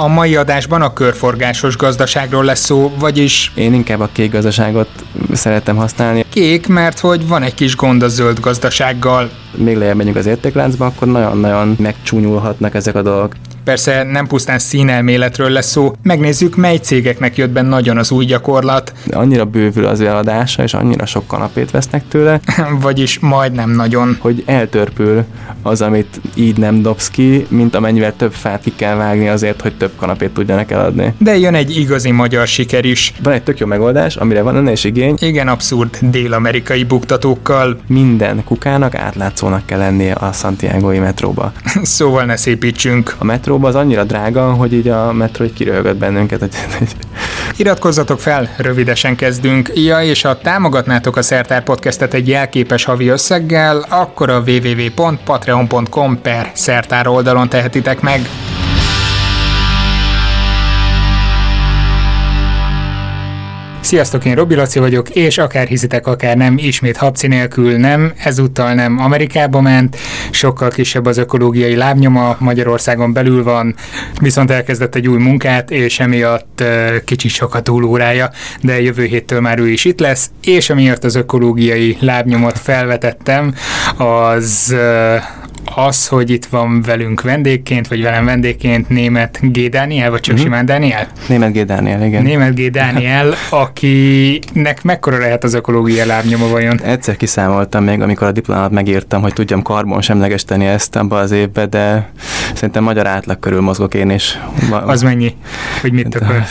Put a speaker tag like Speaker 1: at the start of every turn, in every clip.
Speaker 1: A mai adásban a körforgásos gazdaságról lesz szó, vagyis...
Speaker 2: Én inkább a kék gazdaságot szeretem használni.
Speaker 1: Kék, mert hogy van egy kis gond a zöld gazdasággal.
Speaker 2: Még lejjebb megyünk az értékláncba, akkor nagyon-nagyon megcsúnyulhatnak ezek a dolgok.
Speaker 1: Persze nem pusztán színelméletről lesz szó, megnézzük, mely cégeknek jött be nagyon az új gyakorlat.
Speaker 2: Annyira bővül az eladása, és annyira sok kanapét vesznek tőle.
Speaker 1: Vagyis majdnem nagyon.
Speaker 2: Hogy eltörpül az, amit így nem dobsz ki, mint amennyivel több fát ki kell vágni azért, hogy több kanapét tudjanak eladni.
Speaker 1: De jön egy igazi magyar siker is.
Speaker 2: Van egy tök jó megoldás, amire van önne is igény.
Speaker 1: Igen, abszurd dél-amerikai buktatókkal.
Speaker 2: Minden kukának átlátszónak kell lennie a Santiago-i metróba.
Speaker 1: szóval ne szépítsünk.
Speaker 2: A metró metróba az annyira drága, hogy így a metró egy kiröhögött bennünket. Hogy...
Speaker 1: Iratkozzatok fel, rövidesen kezdünk. Ja, és ha támogatnátok a Szertár Podcastet egy jelképes havi összeggel, akkor a www.patreon.com per szertár oldalon tehetitek meg. Sziasztok, én Robi Laci vagyok, és akár hiszitek, akár nem, ismét habci nélkül nem, ezúttal nem Amerikába ment, sokkal kisebb az ökológiai lábnyoma, Magyarországon belül van, viszont elkezdett egy új munkát, és emiatt kicsit sok a túlórája, de jövő héttől már ő is itt lesz, és amiatt az ökológiai lábnyomot felvetettem, az az, hogy itt van velünk vendégként, vagy velem vendégként német G. Dániel, vagy csak uh-huh. simán Dániel?
Speaker 2: Német G. Dániel, igen.
Speaker 1: Német G. Dániel, akinek mekkora lehet az ökológia lábnyoma vajon?
Speaker 2: Egyszer kiszámoltam még, amikor a diplomát megírtam, hogy tudjam karbon semlegesíteni ezt abba az évbe, de szerintem magyar átlag körül mozgok én is.
Speaker 1: Az mennyi? Hogy mit akar?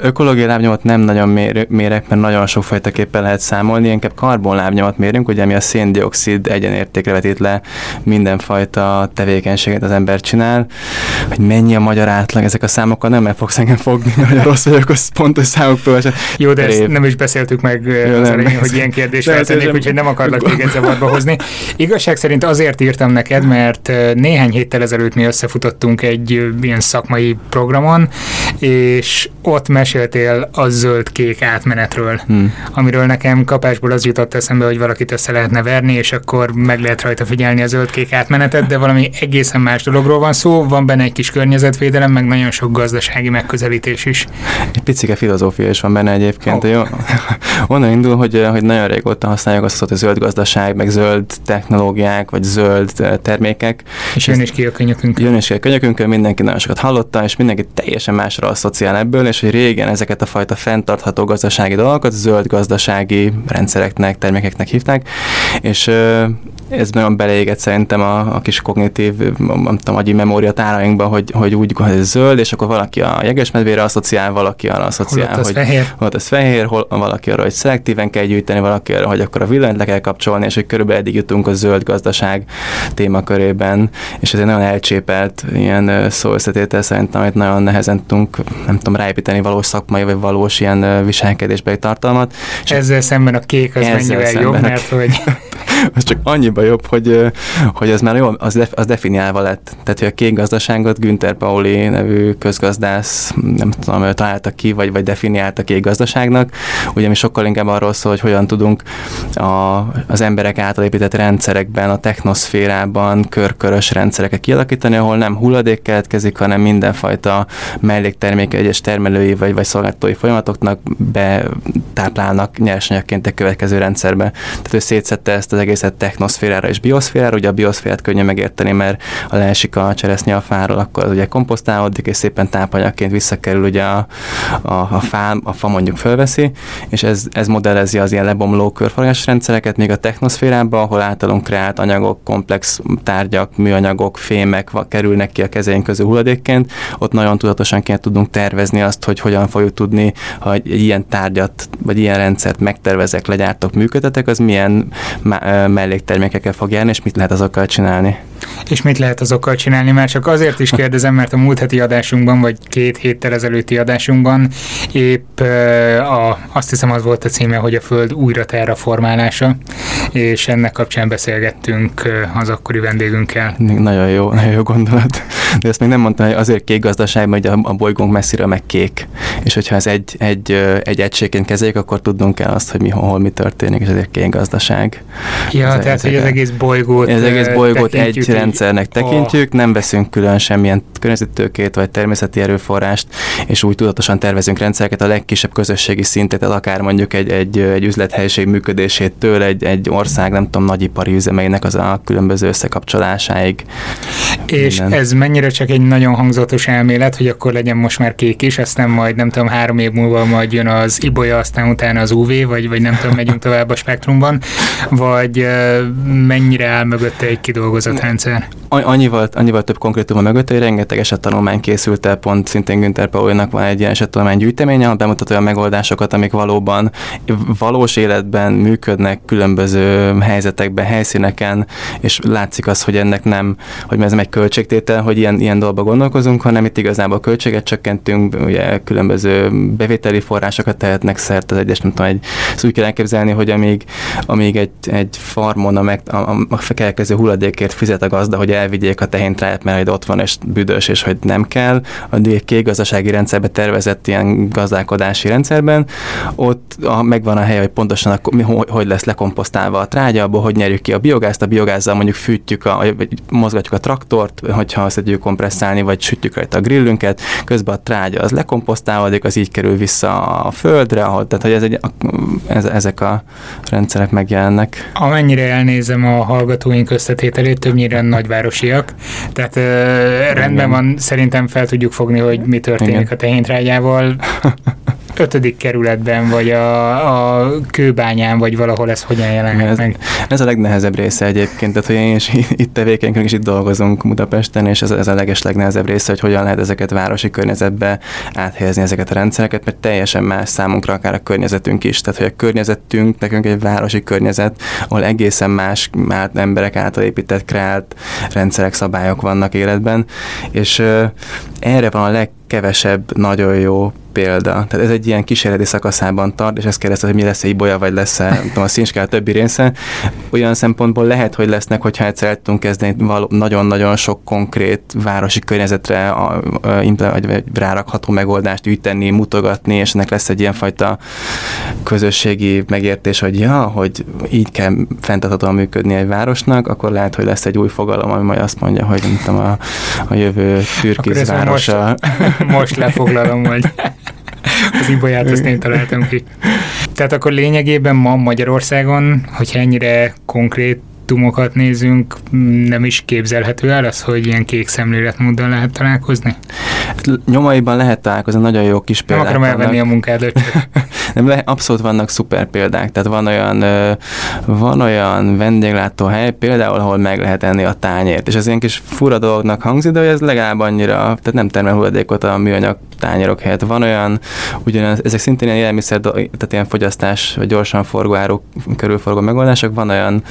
Speaker 2: Ökológiai lábnyomot nem nagyon mér, mérek, mert nagyon sokfajtaképpen lehet számolni, inkább karbon lábnyomot mérünk, ugye mi a széndiokszid egyenértékre vetít le mindenfajta tevékenységet az ember csinál, hogy mennyi a magyar átlag, ezek a számok nem meg fogsz engem fogni, nagyon rossz vagyok, az pontos számok föl.
Speaker 1: Jó, de ezt nem is beszéltük meg Jó, az elején, hogy ilyen kérdést feltennék, úgyhogy nem akarlak téged zavarba hozni. Igazság szerint azért írtam neked, mert néhány héttel ezelőtt mi összefutottunk egy ilyen szakmai programon, és ott meséltél a zöld-kék átmenetről, hmm. amiről nekem kapásból az jutott eszembe, hogy valakit össze lehetne verni, és akkor meg lehet rajta figyelni a zöld-kék átmenetet, de valami egészen más dologról van szó, van benne egy kis környezetvédelem, meg nagyon sok gazdasági megközelítés is.
Speaker 2: Egy picike filozófia is van benne egyébként. Oh. Jó? Onnan indul, hogy, hogy nagyon régóta használjuk azt, hogy zöld gazdaság, meg zöld technológiák, vagy zöld termékek.
Speaker 1: És jön is ki a könyökünkön.
Speaker 2: Jön is ki a könyökünkön, mindenki nagyon sokat hallotta, és mindenki teljesen másra asszociál ebből, és hogy régen ezeket a fajta fenntartható gazdasági dolgokat zöld gazdasági rendszereknek, termékeknek hívták, és ez nagyon beleégett szerintem a, a kis kognitív, nem tudom, agyi memória tárainkba, hogy, hogy úgy, hogy ez zöld, és akkor valaki a jegesmedvére asszociál, valaki arra asszociál,
Speaker 1: holott hogy fehér.
Speaker 2: holott ez fehér, hol, valaki arra, hogy szelektíven kell gyűjteni, valaki arra, hogy akkor a villanyt le kell kapcsolni, és hogy körülbelül eddig jutunk a zöld gazdaság témakörében, és ez egy nagyon elcsépelt ilyen szó összetétel szerintem, amit nagyon nehezen tudunk, nem tudom, ráépíteni valós szakmai vagy valós ilyen viselkedésbeli tartalmat.
Speaker 1: Ezzel szemben a kék az mennyivel jobb, mert hogy
Speaker 2: az csak annyiba jobb, hogy, hogy az már jó, az, az definiálva lett. Tehát, hogy a kék gazdaságot Günther Pauli nevű közgazdász, nem tudom, találta ki, vagy, vagy definiálta kék gazdaságnak. Ugye mi sokkal inkább arról szól, hogy hogyan tudunk a, az emberek által épített rendszerekben, a technoszférában körkörös rendszereket kialakítani, ahol nem hulladék keletkezik, hanem mindenfajta mellékterméke egyes termelői vagy, vagy szolgáltatói folyamatoknak betáplálnak nyersanyagként egy következő rendszerbe. Tehát ő szétszette ezt az egészet technoszférára és bioszférára. Ugye a bioszférát könnyű megérteni, mert ha leesik a cseresznye a fáról, akkor az ugye komposztálódik, és szépen tápanyagként visszakerül ugye a, a, a fá, a fa mondjuk fölveszi, és ez, ez modellezi az ilyen lebomló körforgásos rendszereket, még a technoszférában, ahol általunk kreált anyagok, komplex tárgyak, műanyagok, fémek kerülnek ki a kezeink közül hulladékként, ott nagyon tudatosan kell tudnunk tervezni azt, hogy hogyan fogjuk tudni, ha egy ilyen tárgyat, vagy ilyen rendszert megtervezek, legyártok, működtetek, az milyen melléktermékekkel fog járni, és mit lehet azokkal csinálni.
Speaker 1: És mit lehet azokkal csinálni? Már csak azért is kérdezem, mert a múlt heti adásunkban, vagy két héttel ezelőtti adásunkban épp a, azt hiszem az volt a címe, hogy a Föld újra terraformálása, és ennek kapcsán beszélgettünk az akkori vendégünkkel.
Speaker 2: Nagyon jó, nagyon jó gondolat. De ezt még nem mondtam, hogy azért kék gazdaság, hogy a, a bolygónk messziről meg kék. És hogyha ez egy, egy, egy egységként kezeljük, akkor tudnunk kell azt, hogy mi, hol mi történik, és ezért kék gazdaság.
Speaker 1: Ja, ez, tehát, hogy az egész bolygót
Speaker 2: Ez egész bolygót egy, közigazgatási rendszernek tekintjük, oh. nem veszünk külön semmilyen környezetőkét vagy természeti erőforrást, és úgy tudatosan tervezünk rendszereket a legkisebb közösségi szintet, akár mondjuk egy, egy, egy üzlethelyiség működésétől egy, egy ország, nem tudom, nagyipari üzemeinek az a különböző összekapcsolásáig.
Speaker 1: És minden. ez mennyire csak egy nagyon hangzatos elmélet, hogy akkor legyen most már kék is, aztán majd nem tudom, három év múlva majd jön az ibolya, aztán utána az UV, vagy, vagy nem tudom, megyünk tovább a spektrumban, vagy mennyire áll mögötte egy kidolgozott rendszer?
Speaker 2: Annyival, annyival több konkrétum a mögött, hogy rengeteg esettanulmány készült el, pont szintén Günther Paulnak van egy ilyen esettanulmány gyűjteménye, ahol bemutat olyan megoldásokat, amik valóban valós életben működnek különböző helyzetekben, helyszíneken, és látszik az, hogy ennek nem, hogy ez nem egy költségtétel, hogy ilyen, ilyen dolgokba gondolkozunk, hanem itt igazából költséget csökkentünk, ugye különböző bevételi forrásokat tehetnek szert az egyes, nem tudom, egy, ezt úgy kell elképzelni, hogy amíg, amíg egy, egy farmon a, meg, a, a, a hulladékért fizet a gazda, hogy elvigyék a tehéntráját, mert ott van és büdös, és hogy nem kell, addig egy kék gazdasági rendszerbe tervezett ilyen gazdálkodási rendszerben, ott a, megvan a hely, hogy pontosan a, hogy lesz lekomposztálva a trágya, abból hogy nyerjük ki a biogázt, a biogázzal mondjuk fűtjük, a, vagy mozgatjuk a traktort, hogyha azt tudjuk kompresszálni, vagy sütjük rajta a grillünket, közben a trágya az lekomposztálódik, az így kerül vissza a földre, ahol, tehát hogy ez egy, ez, ezek a rendszerek megjelennek.
Speaker 1: Amennyire elnézem a hallgatóink összetételét, többnyire nagyvárosiak, tehát uh, rendben van, szerintem fel tudjuk fogni, hogy mi történik Igen. a tehéntrágyával. ötödik kerületben, vagy a, a kőbányán, vagy valahol ez hogyan jelenhet ez, meg?
Speaker 2: Ez a legnehezebb része egyébként, tehát hogy én is itt tevékenykedünk, és itt dolgozunk Budapesten, és ez, ez a leges legnehezebb része, hogy hogyan lehet ezeket városi környezetbe áthelyezni ezeket a rendszereket, mert teljesen más számunkra akár a környezetünk is. Tehát, hogy a környezetünk nekünk egy városi környezet, ahol egészen más már emberek által épített, kreált rendszerek, szabályok vannak életben, és erre van a legkevesebb nagyon jó példa. Tehát ez egy ilyen kísérleti szakaszában tart, és ezt kérdezte, hogy mi lesz egy bolya, vagy lesz-e a színskál többi része. Olyan szempontból lehet, hogy lesznek, hogyha egyszer el tudunk kezdeni nagyon-nagyon sok konkrét városi környezetre a, a, a, vagy rárakható megoldást ütenni, mutogatni, és ennek lesz egy ilyenfajta közösségi megértés, hogy ja, hogy így kell fenntarthatóan működni egy városnak, akkor lehet, hogy lesz egy új fogalom, ami majd azt mondja, hogy nem tudom, a, a jövő türkiz városa.
Speaker 1: Most, most lefoglalom, hogy az ibolyát azt én találtam ki. Tehát akkor lényegében ma Magyarországon, hogyha ennyire konkrét tumokat nézünk, nem is képzelhető el az, hogy ilyen kék szemléletmóddal lehet találkozni?
Speaker 2: Nyomaiban lehet találkozni, nagyon jó kis példák
Speaker 1: Nem akarom elvenni a munkádat.
Speaker 2: nem, le, abszolút vannak szuper példák, tehát van olyan, van olyan vendéglátóhely, például, ahol meg lehet enni a tányért, és ez ilyen kis fura dolognak hangzik, de hogy ez legalább annyira, tehát nem termel hulladékot a műanyag tányérok helyett. Van olyan, ugyanaz, ezek szintén ilyen élelmiszer, tehát ilyen fogyasztás, vagy gyorsan forgó áruk körülforgó megoldások, van olyan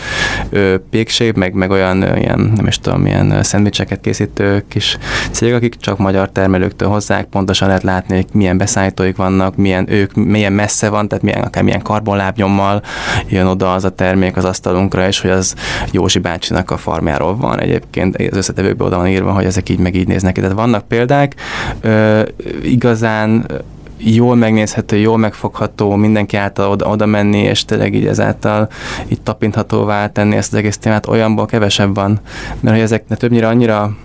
Speaker 2: ö, pékség, meg, meg olyan ilyen, nem is tudom, milyen szendvicseket készítő kis cég, akik csak magyar termelőktől hozzák, pontosan lehet látni, milyen beszállítóik vannak, milyen ők, milyen messze van, tehát milyen, akár milyen karbonlábnyommal jön oda az a termék az asztalunkra, és hogy az Józsi bácsinak a farmjáról van egyébként, az összetevőkben oda van írva, hogy ezek így meg így néznek ki. Tehát vannak példák, ö, igazán jól megnézhető, jól megfogható, mindenki által oda, oda menni, és tényleg így ezáltal így tapinthatóvá tenni ezt az egész témát, olyanból kevesebb van, mert hogy ezek többnyire annyira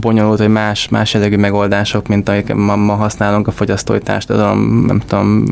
Speaker 2: bonyolult, vagy más, más jellegű megoldások, mint amik ma, ma használunk a fogyasztói társadalom, nem tudom,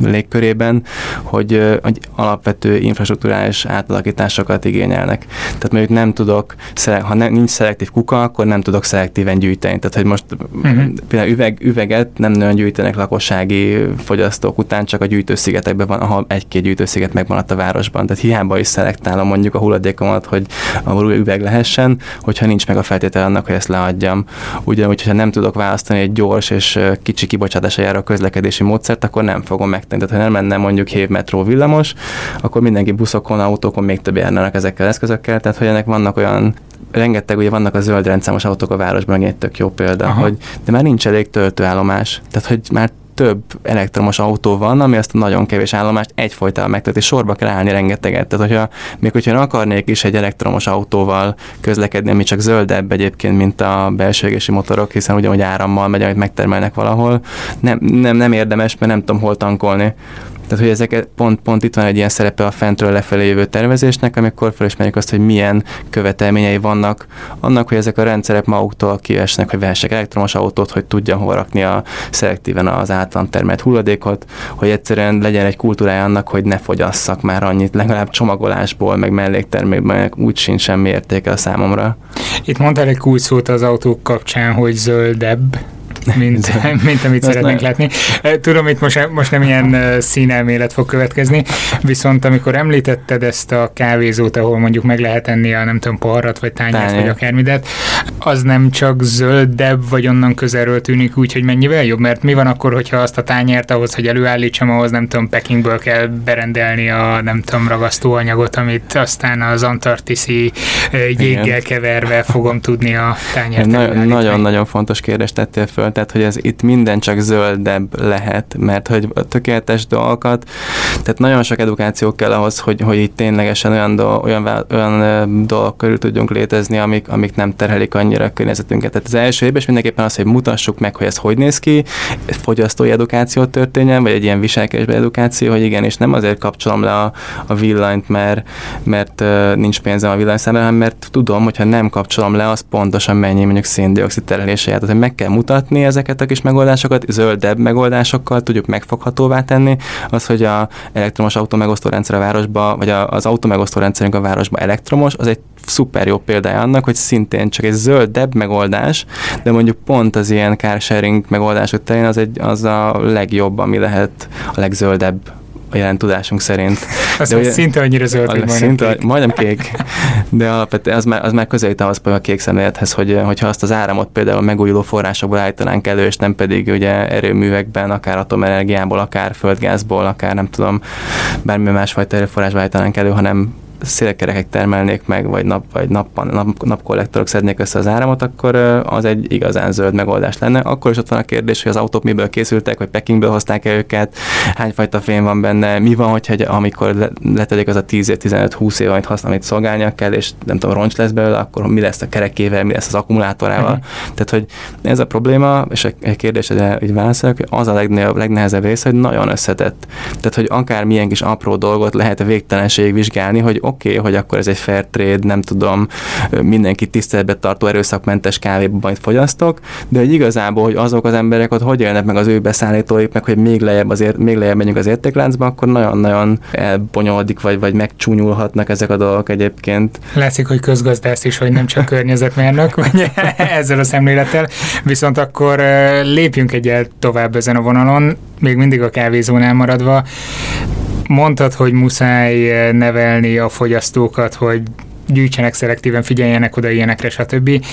Speaker 2: légkörében, hogy, hogy alapvető infrastruktúrális átalakításokat igényelnek. Tehát mondjuk nem tudok, ha nem, nincs szelektív kuka, akkor nem tudok szelektíven gyűjteni. Tehát, hogy most uh-huh. például üveg, üveget nem nagyon gyűjtenek lakossági fogyasztók után, csak a gyűjtőszigetekben van, ahol egy-két gyűjtősziget megmaradt a városban. Tehát hiába is szelektálom mondjuk a hulladékomat, hogy a üveg lehessen, hogyha nincs meg a feltétel annak, hogy ezt leadjam. Ugyanúgy, hogyha nem tudok választani egy gyors és kicsi kibocsátásra járó közlekedési módszert, akkor nem fogom megtenni. Tehát, ha nem lenne mondjuk hév metró villamos, akkor mindenki buszokon, autókon még több járnának ezekkel az eszközökkel. Tehát, hogy ennek vannak olyan rengeteg, ugye vannak a zöld rendszámos autók a városban, egy tök jó példa, Aha. hogy de már nincs elég töltőállomás. Tehát, hogy már több elektromos autó van, ami azt a nagyon kevés állomást egyfolytában megtölti, és sorba kell állni rengeteget. Tehát, hogyha még hogyha akarnék is egy elektromos autóval közlekedni, ami csak zöldebb egyébként, mint a belső égési motorok, hiszen ugyanúgy árammal megy, amit megtermelnek valahol, nem, nem, nem érdemes, mert nem tudom hol tankolni. Tehát, hogy ezeket pont, pont itt van egy ilyen szerepe a fentről lefelé jövő tervezésnek, amikor felismerjük azt, hogy milyen követelményei vannak annak, hogy ezek a rendszerek maguktól kiesnek, hogy vehessek elektromos autót, hogy tudja hol rakni a szelektíven az általam termelt hulladékot, hogy egyszerűen legyen egy kultúrája annak, hogy ne fogyasszak már annyit, legalább csomagolásból, meg melléktermékben, úgy sincs semmi értéke a számomra.
Speaker 1: Itt mondtál egy kulcs az autók kapcsán, hogy zöldebb mint, mint amit szeretnénk ne. látni. Tudom, itt most, most nem ilyen színelmélet fog következni, viszont amikor említetted ezt a kávézót, ahol mondjuk meg lehet enni a nem tudom, poharat, vagy tányért, vagy akármidet, az nem csak zöldebb, vagy onnan közelről tűnik úgy, hogy mennyivel jobb, mert mi van akkor, hogyha azt a tányért ahhoz, hogy előállítsam, ahhoz nem tudom, Pekingből kell berendelni a nem tudom, ragasztóanyagot, amit aztán az antarktiszi jéggel keverve fogom tudni a tányért.
Speaker 2: Nagyon-nagyon fontos kérdést tettél föl, tehát hogy ez itt minden csak zöldebb lehet, mert hogy a tökéletes dolgokat, tehát nagyon sok edukáció kell ahhoz, hogy, hogy itt ténylegesen olyan, dolg, olyan, olyan dolgok körül tudjunk létezni, amik, amik nem terhelik annyira a környezetünket. Tehát az első évben mindenképpen az, hogy mutassuk meg, hogy ez hogy néz ki, fogyasztói edukáció történjen, vagy egy ilyen viselkedésbe edukáció, hogy igen, és nem azért kapcsolom le a, a villanyt, mert, mert nincs pénzem a villanyszámra, hanem mert tudom, hogyha nem kapcsolom le, az pontosan mennyi mondjuk széndiokszid terelése jár. Tehát meg kell mutatni ezeket a kis megoldásokat, zöldebb megoldásokkal tudjuk megfoghatóvá tenni, az, hogy a elektromos autómegosztó rendszer a városba, vagy a, az autómegosztó rendszerünk a városba elektromos, az egy szuper jó példája annak, hogy szintén csak egy zöldebb megoldás, de mondjuk pont az ilyen carsharing megoldások terén az, egy, az a legjobb, ami lehet a legzöldebb a jelen tudásunk szerint.
Speaker 1: Az de ugye, szinte annyira zöld, hogy majdnem szinte, kék.
Speaker 2: Majdnem kék, de alapvetően az már, az már közelít ahhoz a kék szemlélethez, hogy hogyha azt az áramot például megújuló forrásokból állítanánk elő, és nem pedig ugye erőművekben, akár atomenergiából, akár földgázból, akár nem tudom, bármilyen másfajta erőforrásból állítanánk elő, hanem szélkerekek termelnék meg, vagy, nap, vagy nap, nap, napkollektorok szednék össze az áramot, akkor az egy igazán zöld megoldás lenne. Akkor is ott van a kérdés, hogy az autók miből készültek, vagy Pekingből hozták-e őket, hányfajta fém van benne, mi van, hogyha amikor letelik az a 10-15-20 év, amit használ, amit szolgálnia kell, és nem tudom, roncs lesz belőle, akkor mi lesz a kerekével, mi lesz az akkumulátorával. Uh-huh. Tehát, hogy ez a probléma, és a kérdés, hogy válaszolok, az a legnehezebb, legnehezebb része, hogy nagyon összetett. Tehát, hogy akár milyen kis apró dolgot lehet a végtelenség vizsgálni, hogy oké, okay, hogy akkor ez egy fair trade, nem tudom, mindenki tiszteletbe tartó erőszakmentes kávéban majd fogyasztok, de hogy igazából, hogy azok az emberek ott hogy élnek meg az ő beszállítóik, meg hogy még lejjebb, azért, még lejjebb menjünk az értékláncba, akkor nagyon-nagyon elbonyolódik, vagy, vagy megcsúnyulhatnak ezek a dolgok egyébként.
Speaker 1: Látszik, hogy közgazdász is, hogy nem csak környezetmérnök, vagy ezzel a szemlélettel. Viszont akkor lépjünk egyet tovább ezen a vonalon, még mindig a kávézónál maradva mondtad, hogy muszáj eh, nevelni a fogyasztókat, hogy gyűjtsenek szelektíven, figyeljenek oda ilyenekre, stb.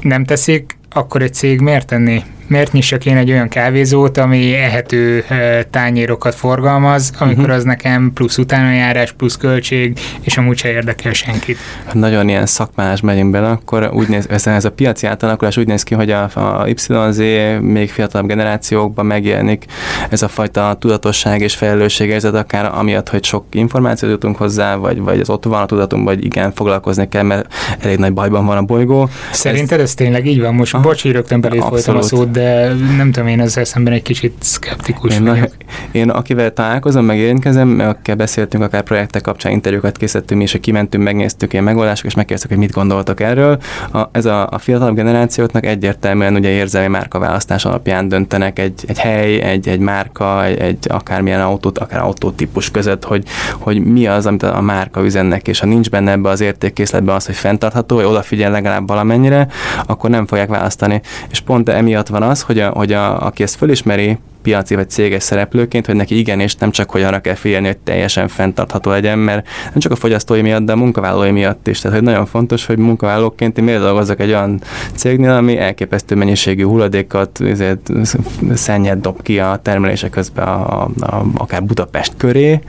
Speaker 1: Nem teszik, akkor egy cég miért tenni? Miért nyissak én egy olyan kávézót, ami ehető tányérokat forgalmaz, amikor uh-huh. az nekem plusz utánajárás, plusz költség, és amúgy se érdekel senkit.
Speaker 2: Nagyon ilyen szakmás megyünk bele, akkor úgy néz, ez, ez a piaci átalakulás úgy néz ki, hogy a, a YZ még fiatalabb generációkban megjelenik ez a fajta tudatosság és felelősségérzet, akár amiatt, hogy sok információt jutunk hozzá, vagy, vagy az ott van a tudatunk, vagy igen, foglalkozni kell, mert elég nagy bajban van a bolygó.
Speaker 1: Szerinted ez, ez tényleg így van? Most bocsi, rögtön belé a szót, de nem tudom, én ezzel szemben egy kicsit szkeptikus
Speaker 2: én, vagyok. Én akivel találkozom, meg érintkezem, akikkel beszéltünk, akár projektek kapcsán interjúkat készítettünk, és kimentünk, megnéztük ilyen megoldásokat, és megkérdeztük, hogy mit gondoltak erről. A, ez a, a fiatalabb generációknak egyértelműen ugye érzelmi márkaválasztás alapján döntenek egy, egy hely, egy, egy márka, egy, egy akármilyen autót, akár autótípus között, hogy, hogy mi az, amit a, márka üzennek, és ha nincs benne ebbe az értékkészletben az, hogy fenntartható, vagy odafigyel legalább valamennyire, akkor nem fogják választani. És pont emiatt van az, hogy, a, hogy a, aki ezt fölismeri, piaci vagy céges szereplőként, hogy neki igen, és nem csak hogy arra kell figyelni, hogy teljesen fenntartható legyen, mert nem csak a fogyasztói miatt, de a munkavállalói miatt is. Tehát, hogy nagyon fontos, hogy munkavállalóként én miért dolgozok egy olyan cégnél, ami elképesztő mennyiségű hulladékat, ezért szennyet dob ki a termelése közben a, a, a, akár Budapest köré.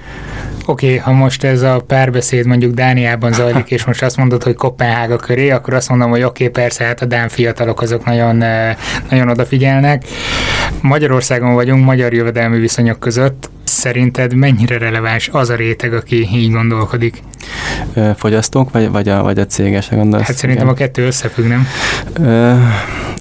Speaker 1: Oké, ha most ez a párbeszéd mondjuk Dániában zajlik, és most azt mondod, hogy Kopenhága köré, akkor azt mondom, hogy oké, okay, persze, hát a dán fiatalok azok nagyon, eh, nagyon odafigyelnek. Magyarországon vagyunk, magyar jövedelmi viszonyok között. Szerinted mennyire releváns az a réteg, aki így gondolkodik?
Speaker 2: Fogyasztók, vagy, vagy, a, vagy a cégesek gondolsz?
Speaker 1: Hát szerintem igen. a kettő összefügg, nem?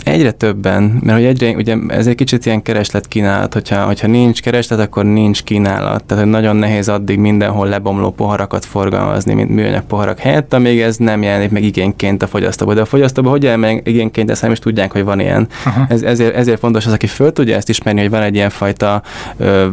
Speaker 2: Egyre többen, mert hogy egyre, ugye ez egy kicsit ilyen kereslet kínálat, hogyha, hogyha nincs kereslet, akkor nincs kínálat. Tehát hogy nagyon nehéz addig mindenhol lebomló poharakat forgalmazni, mint műanyag poharak helyett, amíg ez nem jelenik meg igényként a fogyasztóba. De a fogyasztóba hogy jelenik meg igényként, ezt nem is tudják, hogy van ilyen. Ez, ezért, ezért fontos az, aki föl tudja ezt ismerni, hogy van egy ilyen fajta ö,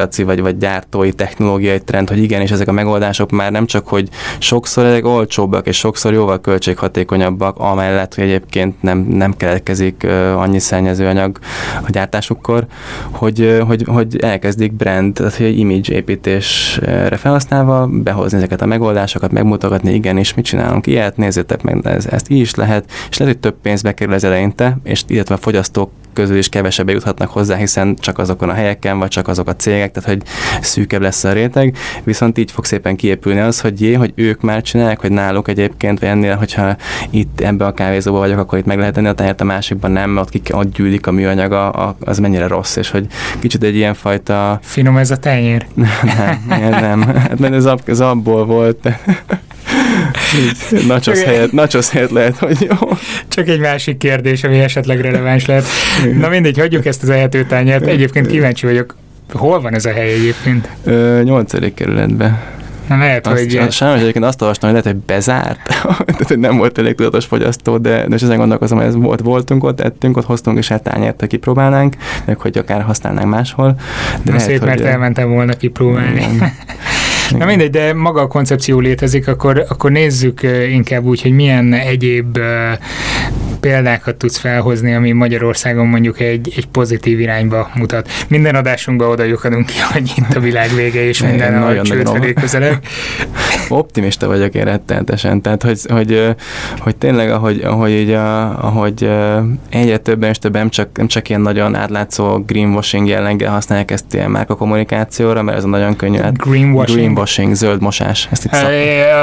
Speaker 2: világpiaci vagy, vagy gyártói technológiai trend, hogy igen, és ezek a megoldások már nem csak, hogy sokszor ezek olcsóbbak, és sokszor jóval költséghatékonyabbak, amellett, hogy egyébként nem, nem keletkezik annyi szennyezőanyag a gyártásukkor, hogy, hogy, hogy elkezdik brand, tehát hogy image építésre felhasználva behozni ezeket a megoldásokat, megmutatni, igen, és mit csinálunk ilyet, nézzétek meg, ez, ezt így is lehet, és lehet, hogy több pénzbe kerül az eleinte, és illetve a fogyasztók közül is kevesebbe juthatnak hozzá, hiszen csak azokon a helyeken, vagy csak azok a cégek, tehát hogy szűkebb lesz a réteg, viszont így fog szépen kiépülni az, hogy jé, hogy ők már csinálják, hogy náluk egyébként, vagy ennél, hogyha itt ebbe a kávézóba vagyok, akkor itt meg lehet tenni a tehet, a másikban nem, mert ott, ki, ott gyűlik a műanyaga, az mennyire rossz, és hogy kicsit egy ilyen fajta...
Speaker 1: Finom ez a tenyér?
Speaker 2: nem, nem, hát ez, ez abból volt. Nachos helyett, nachos helyett lehet, hogy jó.
Speaker 1: Csak egy másik kérdés, ami esetleg releváns lehet. Na mindegy, hagyjuk ezt az ehetőtányért. Egyébként kíváncsi vagyok, hol van ez a hely egyébként?
Speaker 2: Ö, 8. kerületben.
Speaker 1: Na lehet, azt, hogy...
Speaker 2: Azt, sajnos egyébként azt olvastam, hogy lehet, hogy bezárt, tehát hogy nem volt elég tudatos fogyasztó, de most ezen gondolkozom, hogy ez volt, voltunk ott, ettünk ott, hoztunk is hát tányért, kipróbálnánk, meg hogy akár használnánk máshol.
Speaker 1: De Na lehet, szép, hogy, mert elmentem volna kipróbálni. Na mindegy, de maga a koncepció létezik, akkor, akkor nézzük inkább úgy, hogy milyen egyéb példákat tudsz felhozni, ami Magyarországon mondjuk egy, egy pozitív irányba mutat. Minden adásunkban oda lyukadunk ki, hogy itt a világ vége, és minden a csőd felé közeleg.
Speaker 2: Optimista vagyok én rettenetesen, tehát hogy, hogy, hogy tényleg, ahogy, ahogy, így a, ahogy egyre többen és többen nem csak, nem csak ilyen nagyon átlátszó greenwashing jelleggel használják ezt ilyen márka kommunikációra, mert ez a nagyon könnyű.
Speaker 1: Greenwashing?
Speaker 2: Greenwashing, zöld mosás.
Speaker 1: Ezt itt szak...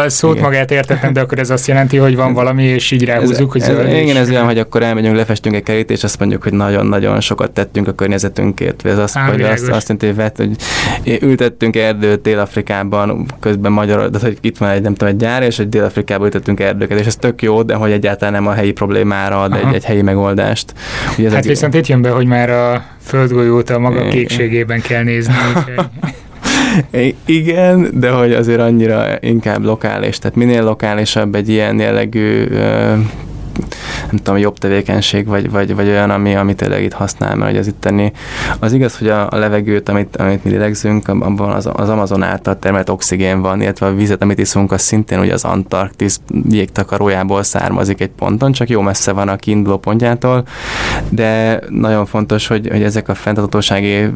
Speaker 1: A szót igen. magát értettem, de akkor ez azt jelenti, hogy van valami, és így ráhúzzuk, hogy zöld.
Speaker 2: Ez, igen, ez olyan, hogy akkor elmegyünk, lefestünk egy kerítést, azt mondjuk, hogy nagyon-nagyon sokat tettünk a környezetünkért. Ez azt, Á, hogy azt, azt jelenti, hogy, hogy ültettünk erdőt Dél-Afrikában, közben magyar, de hogy itt van egy, nem tudom, egy gyár, és egy Dél-Afrikában ültettünk erdőket, és ez tök jó, de hogy egyáltalán nem a helyi problémára ad egy, egy helyi megoldást.
Speaker 1: Ugye hát viszont itt jön be, hogy már a földgolyót a maga kékségében kell nézni.
Speaker 2: Igen, de hogy azért annyira inkább lokális, tehát minél lokálisabb egy ilyen jellegű nem tudom, jobb tevékenység, vagy, vagy, vagy olyan, ami, amit tényleg itt használ, mert hogy az itteni, az igaz, hogy a, a levegőt, amit, amit mi lélegzünk, abban az, az Amazon által termelt oxigén van, illetve a vizet, amit iszunk, az szintén ugye az Antarktisz jégtakarójából származik egy ponton, csak jó messze van a kiinduló pontjától, de nagyon fontos, hogy, hogy ezek a fenntartatósági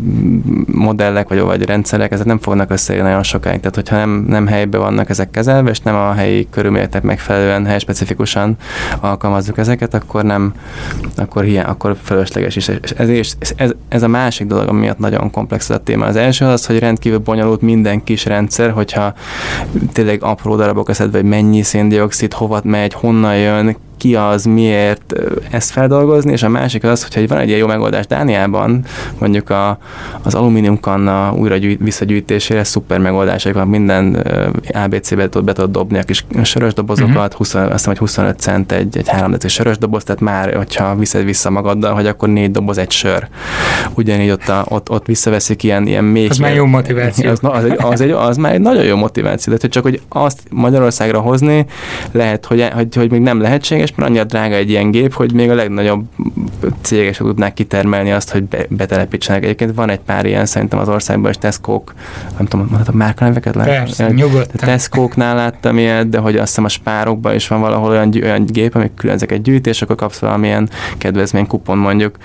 Speaker 2: modellek, vagy, vagy rendszerek, ezek nem fognak összejönni nagyon sokáig. Tehát, hogyha nem, nem helyben vannak ezek kezelve, és nem a helyi körülményeknek megfelelően, helyspecifikusan alkalmazzuk ezeket, ezeket, akkor nem, akkor, hiány, akkor fölösleges is. És ez, és ez, ez, a másik dolog, ami miatt nagyon komplex ez a téma. Az első az, hogy rendkívül bonyolult minden kis rendszer, hogyha tényleg apró darabok eszedbe, hogy mennyi széndiokszid, hova megy, honnan jön, ki az, miért ezt feldolgozni, és a másik az, hogyha van egy ilyen jó megoldás Dániában, mondjuk a, az alumíniumkanna újra gyűjt, visszagyűjtésére szuper megoldások van, minden ABC-be tud, be tudod dobni a kis sörös dobozokat, uh-huh. 20, azt hiszem, hogy 25 cent egy, egy 3 deci sörös doboz, tehát már, hogyha viszed vissza magaddal, hogy akkor négy doboz egy sör. Ugyanígy ott, a, ott, ott visszaveszik ilyen, ilyen még...
Speaker 1: Az már jó motiváció.
Speaker 2: Az, az, egy, az, egy, az már egy nagyon jó motiváció, de csak hogy azt Magyarországra hozni lehet, hogy, hogy, hogy még nem lehetséges, és mert annyira drága egy ilyen gép, hogy még a legnagyobb cégek sem tudnák kitermelni azt, hogy be, betelepítsenek. Egyébként van egy pár ilyen szerintem az országban, és tesco nem tudom, mondhatom márkaneveket?
Speaker 1: Persze, nyugodtan.
Speaker 2: Tesco-knál láttam ilyet, de hogy azt hiszem a spárokban is van valahol olyan, olyan gép, amik külön egy gyűjtés, akkor kapsz valamilyen kedvezménykupon mondjuk.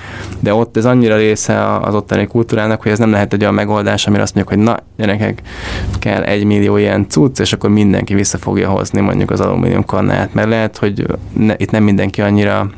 Speaker 2: De ott ez annyira része az ottani kultúrának, hogy ez nem lehet egy olyan megoldás, amire azt mondjuk, hogy na, gyerekek, kell egy millió ilyen cucc, és akkor mindenki vissza fogja hozni mondjuk az alumínium kannát, mert lehet, hogy ne, itt nem mindenki annyira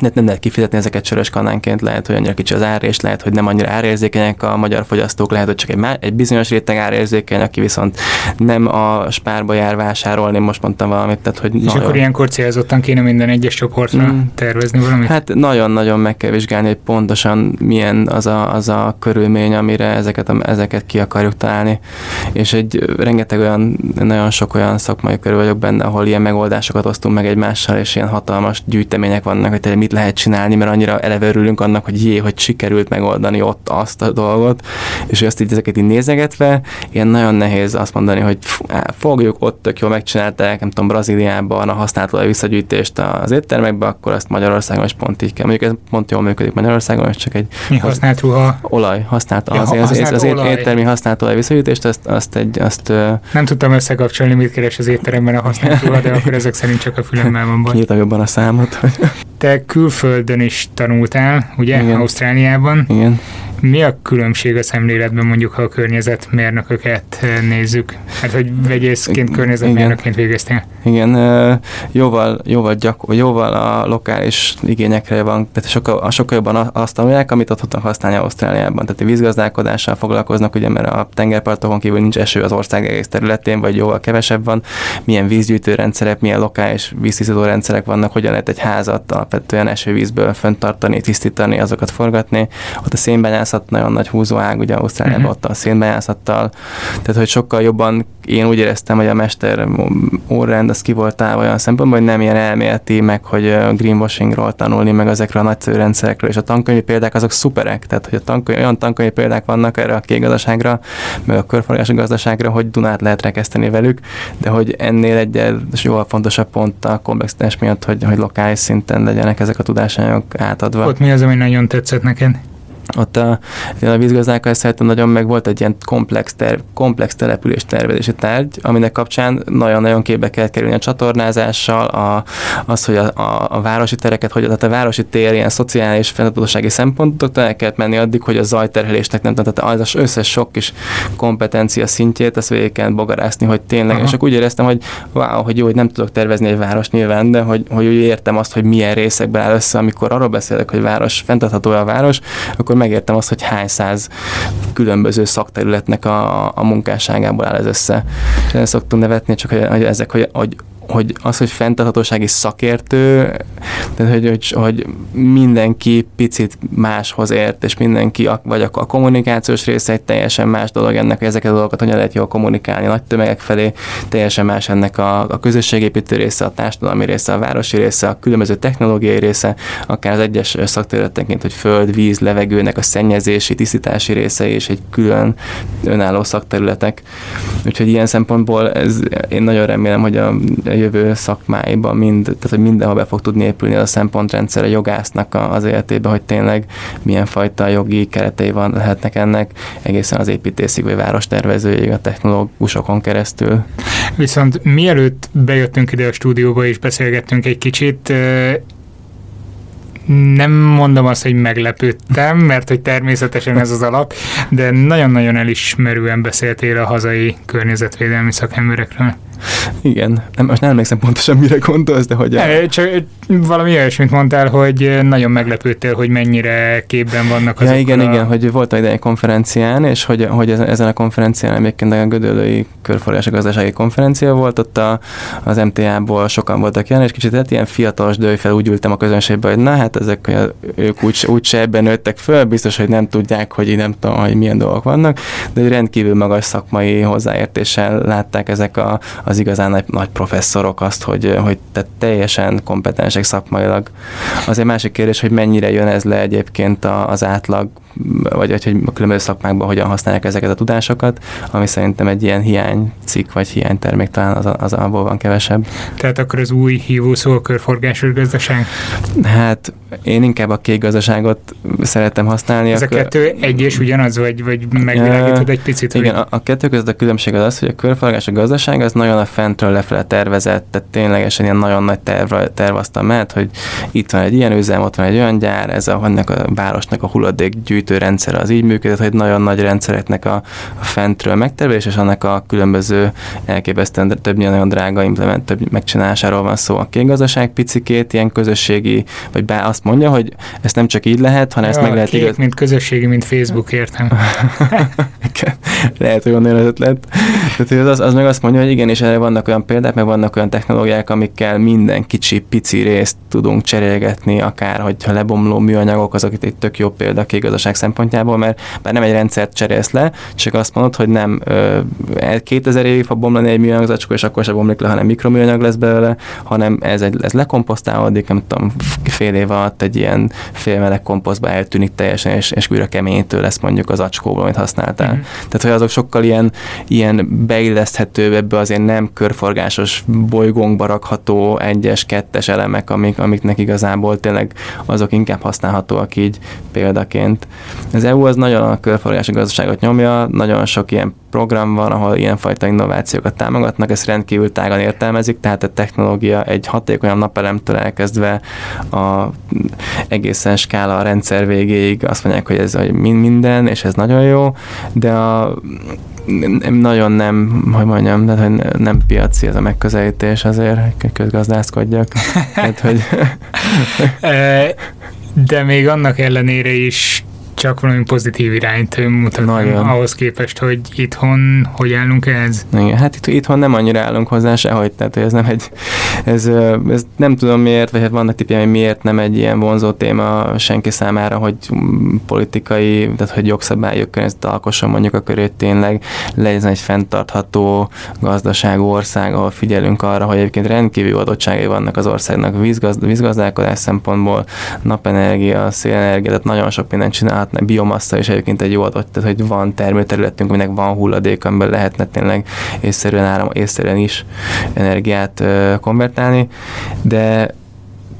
Speaker 2: nem, nem lehet kifizetni ezeket sörös kanánként, lehet, hogy annyira kicsi az ár, és lehet, hogy nem annyira árérzékenyek a magyar fogyasztók, lehet, hogy csak egy, egy bizonyos réteg árérzékeny, aki viszont nem a spárba jár vásárolni, most mondtam valamit. Tehát, hogy
Speaker 1: és nagyon... akkor ilyenkor célzottan kéne minden egyes csoportra mm. tervezni valamit?
Speaker 2: Hát nagyon-nagyon meg kell vizsgálni, hogy pontosan milyen az a, az a körülmény, amire ezeket, a, ezeket ki akarjuk találni. És egy rengeteg olyan, nagyon sok olyan szakmai körül vagyok benne, ahol ilyen megoldásokat osztunk meg egymással, és ilyen hatalmas gyűjtemények vannak, hogy mit lehet csinálni, mert annyira eleve örülünk annak, hogy jé, hogy sikerült megoldani ott azt a dolgot, és azt így ezeket így nézegetve, ilyen nagyon nehéz azt mondani, hogy fogjuk, ott tök jól megcsinálták, nem tudom, Brazíliában a használt visszagyűjtést az éttermekbe, akkor azt Magyarországon is pont így kell. Mondjuk ez pont jól működik Magyarországon, és csak egy
Speaker 1: Mi használt ruha?
Speaker 2: Olaj, használt, ja, az, használt az, az, az éttermi használt olaj visszagyűjtést, azt, azt egy, azt...
Speaker 1: Nem tudtam összekapcsolni, mit keres az étteremben a használt ruha, de akkor ezek szerint csak a fülemmel van baj.
Speaker 2: Nyíltam jobban a számot.
Speaker 1: Te külföldön is tanultál, ugye? Igen. Ausztráliában.
Speaker 2: Igen.
Speaker 1: Mi a különbség a szemléletben mondjuk, ha a környezetmérnököket eh, nézzük? Hát, hogy vegyészként, környezetmérnökként végeztél?
Speaker 2: Igen, jóval, jóval, gyakor, jóval a lokális igényekre van, tehát sokkal, sokkal jobban azt tanulják, amit ott tudnak használni Ausztráliában. Tehát a vízgazdálkodással foglalkoznak, ugye, mert a tengerpartokon kívül nincs eső az ország egész területén, vagy jóval kevesebb van. Milyen vízgyűjtő rendszerek, milyen lokális víztisztító rendszerek vannak, hogyan lehet egy házat alapvetően esővízből föntartani, tisztítani, azokat forgatni. Ott a szénbányász szénbányászat nagyon nagy húzóág, ugye Ausztráliában uh-huh. ott a szénbányászattal, tehát hogy sokkal jobban én úgy éreztem, hogy a mester órend az ki volt állva olyan szempontból, hogy nem ilyen elméleti, meg hogy greenwashingról tanulni, meg ezekről a nagyszerű rendszerekről, és a tankönyvi példák azok szuperek, tehát hogy a tankönyv, olyan tankönyvi példák vannak erre a kék gazdaságra, meg a körforgási gazdaságra, hogy Dunát lehet rekeszteni velük, de hogy ennél egy jóval fontosabb pont a komplexitás miatt, hogy, hogy lokális szinten legyenek ezek a tudásanyagok átadva.
Speaker 1: Ott mi az, ami nagyon tetszett neked?
Speaker 2: Ott a, a vízgazdálkodás szerintem nagyon meg volt egy ilyen komplex, terv, komplex település tervezési tárgy, aminek kapcsán nagyon-nagyon képbe kell kerülni a csatornázással, a, az, hogy a, a, a városi tereket, hogy tehát a városi tér ilyen szociális fenntartósági szempontoktól el kellett menni addig, hogy a zajterhelésnek nem, tehát az összes sok kis kompetencia szintjét, ezt végig kell bogarászni, hogy tényleg, Aha. és akkor úgy éreztem, hogy wow, hogy jó, hogy nem tudok tervezni egy város nyilván, de hogy, hogy úgy értem azt, hogy milyen részekben áll össze, amikor arról beszélek, hogy város, fenntartható a város, akkor megértem azt, hogy hány száz különböző szakterületnek a, a munkásságából áll ez össze. Szoktunk nevetni, csak hogy, hogy ezek, hogy, hogy hogy az, hogy fenntarthatósági szakértő, tehát hogy, hogy, hogy mindenki picit máshoz ért, és mindenki, vagy a, a kommunikációs része egy teljesen más dolog ennek, hogy ezeket a dolgokat hogyan lehet jól kommunikálni nagy tömegek felé, teljesen más ennek a, a közösségépítő része, a társadalmi része, a városi része, a különböző technológiai része, akár az egyes szakterületenként, hogy föld, víz, levegőnek a szennyezési, tisztítási része és egy külön önálló szakterületek. Úgyhogy ilyen szempontból ez, én nagyon remélem, hogy a jövő szakmáiban mind, tehát hogy mindenhol be fog tudni épülni a szempontrendszer a jogásznak az életébe, hogy tényleg milyen fajta jogi keretei van lehetnek ennek, egészen az építészig vagy várostervezőig a technológusokon keresztül.
Speaker 1: Viszont mielőtt bejöttünk ide a stúdióba és beszélgettünk egy kicsit, nem mondom azt, hogy meglepődtem, mert hogy természetesen ez az alap, de nagyon-nagyon elismerően beszéltél a hazai környezetvédelmi szakemberekről.
Speaker 2: Igen, nem, most nem emlékszem pontosan, mire gondolsz, de hogy...
Speaker 1: A... Csak valami olyasmit mondtál, hogy nagyon meglepődtél, hogy mennyire képben vannak azok.
Speaker 2: Ja, igen, a... igen, hogy volt egy konferencián, és hogy, hogy ezen a konferencián egyébként a Gödöllői Körforgási Gazdasági Konferencia volt, ott a, az MTA-ból sokan voltak jelen, és kicsit hát ilyen fiatalos fel úgy ültem a közönségbe, hogy na hát ezek ők úgy, úgy se ebben nőttek föl, biztos, hogy nem tudják, hogy nem tudom, hogy milyen dolgok vannak, de rendkívül magas szakmai hozzáértéssel látták ezek a, az igazán nagy, nagy professzorok azt, hogy, hogy te teljesen kompetensek szakmailag. Az egy másik kérdés, hogy mennyire jön ez le egyébként az átlag vagy hogy a különböző szakmákban hogyan használják ezeket a tudásokat, ami szerintem egy ilyen hiánycikk vagy hiánytermék talán az, az abból van kevesebb.
Speaker 1: Tehát akkor az új a körforgásos gazdaság?
Speaker 2: Hát én inkább a kék gazdaságot szeretem használni.
Speaker 1: Ez a, a kettő egy és ugyanaz, vagy, vagy megvilágítod egy picit?
Speaker 2: Igen, a, a kettő között a különbség az az, hogy a körforgásos gazdaság az nagyon a fentről lefele tervezett, tehát ténylegesen ilyen nagyon nagy terv, terv aztán mehet, hogy itt van egy ilyen üzem, ott van egy olyan gyár, ez a, ennek a városnak a hulladék gyűjtő rendszer az így működött, hogy nagyon nagy rendszereknek a, a fentről megtervelés, és annak a különböző elképesztően többnyire nagyon drága implement több megcsinálásáról van szó. A kék gazdaság picikét ilyen közösségi, vagy bár azt mondja, hogy ezt nem csak így lehet, hanem ja, ezt meg lehet
Speaker 1: kék, igaz... mint közösségi, mint Facebook, értem.
Speaker 2: lehet, hogy onnan ötlet. Tehát az, az meg azt mondja, hogy igen, és erre vannak olyan példák, meg vannak olyan technológiák, amikkel minden kicsi, pici részt tudunk cserélgetni, akár hogyha lebomló műanyagok, azok itt egy tök jó példa gazdaság szempontjából, mert bár nem egy rendszert cserélsz le, csak azt mondod, hogy nem ö, 2000 évig fog bomlani egy műanyag zacskó, és akkor se bomlik le, hanem mikroműanyag lesz belőle, hanem ez, egy, ez lekomposztálódik, nem tudom, fél év alatt egy ilyen félmeleg komposztba eltűnik teljesen, és, és újra keményítő lesz mondjuk az acskóból, amit használtál. Mm-hmm. Tehát, hogy azok sokkal ilyen, ilyen beilleszthető, ebbe azért nem körforgásos bolygónkba rakható egyes, kettes elemek, amik, amiknek igazából tényleg azok inkább használhatóak így példaként. Az EU az nagyon a körforgásos gazdaságot nyomja, nagyon sok ilyen program van, ahol ilyenfajta innovációkat támogatnak, ezt rendkívül tágan értelmezik, tehát a technológia egy hatékonyabb napelemtől elkezdve a egészen skála a rendszer végéig azt mondják, hogy ez minden, és ez nagyon jó, de a nagyon nem, hogy mondjam, de hogy nem piaci ez a megközelítés azért, közgazdászkodjak. hát, hogy
Speaker 1: de még annak ellenére is csak valami pozitív irányt mutat Nagyon. ahhoz képest, hogy itthon hogy állunk ehhez?
Speaker 2: Igen, hát itt, itthon nem annyira állunk hozzá sehogy, tehát ez nem egy, ez, ez nem tudom miért, vagy hát vannak tipjeim, hogy miért nem egy ilyen vonzó téma senki számára, hogy politikai, tehát hogy jogszabályok környezet alkosson mondjuk a körét tényleg legyen egy fenntartható gazdaságú ország, ahol figyelünk arra, hogy egyébként rendkívül adottságai vannak az országnak vízgaz, vízgazdálkodás szempontból, napenergia, szélenergia, tehát nagyon sok mindent csinál lehetne, biomassa is egyébként egy jó adat, tehát hogy van termőterületünk, aminek van hulladék, amiben lehetne tényleg észszerűen, áram, észszerűen is energiát konvertálni, de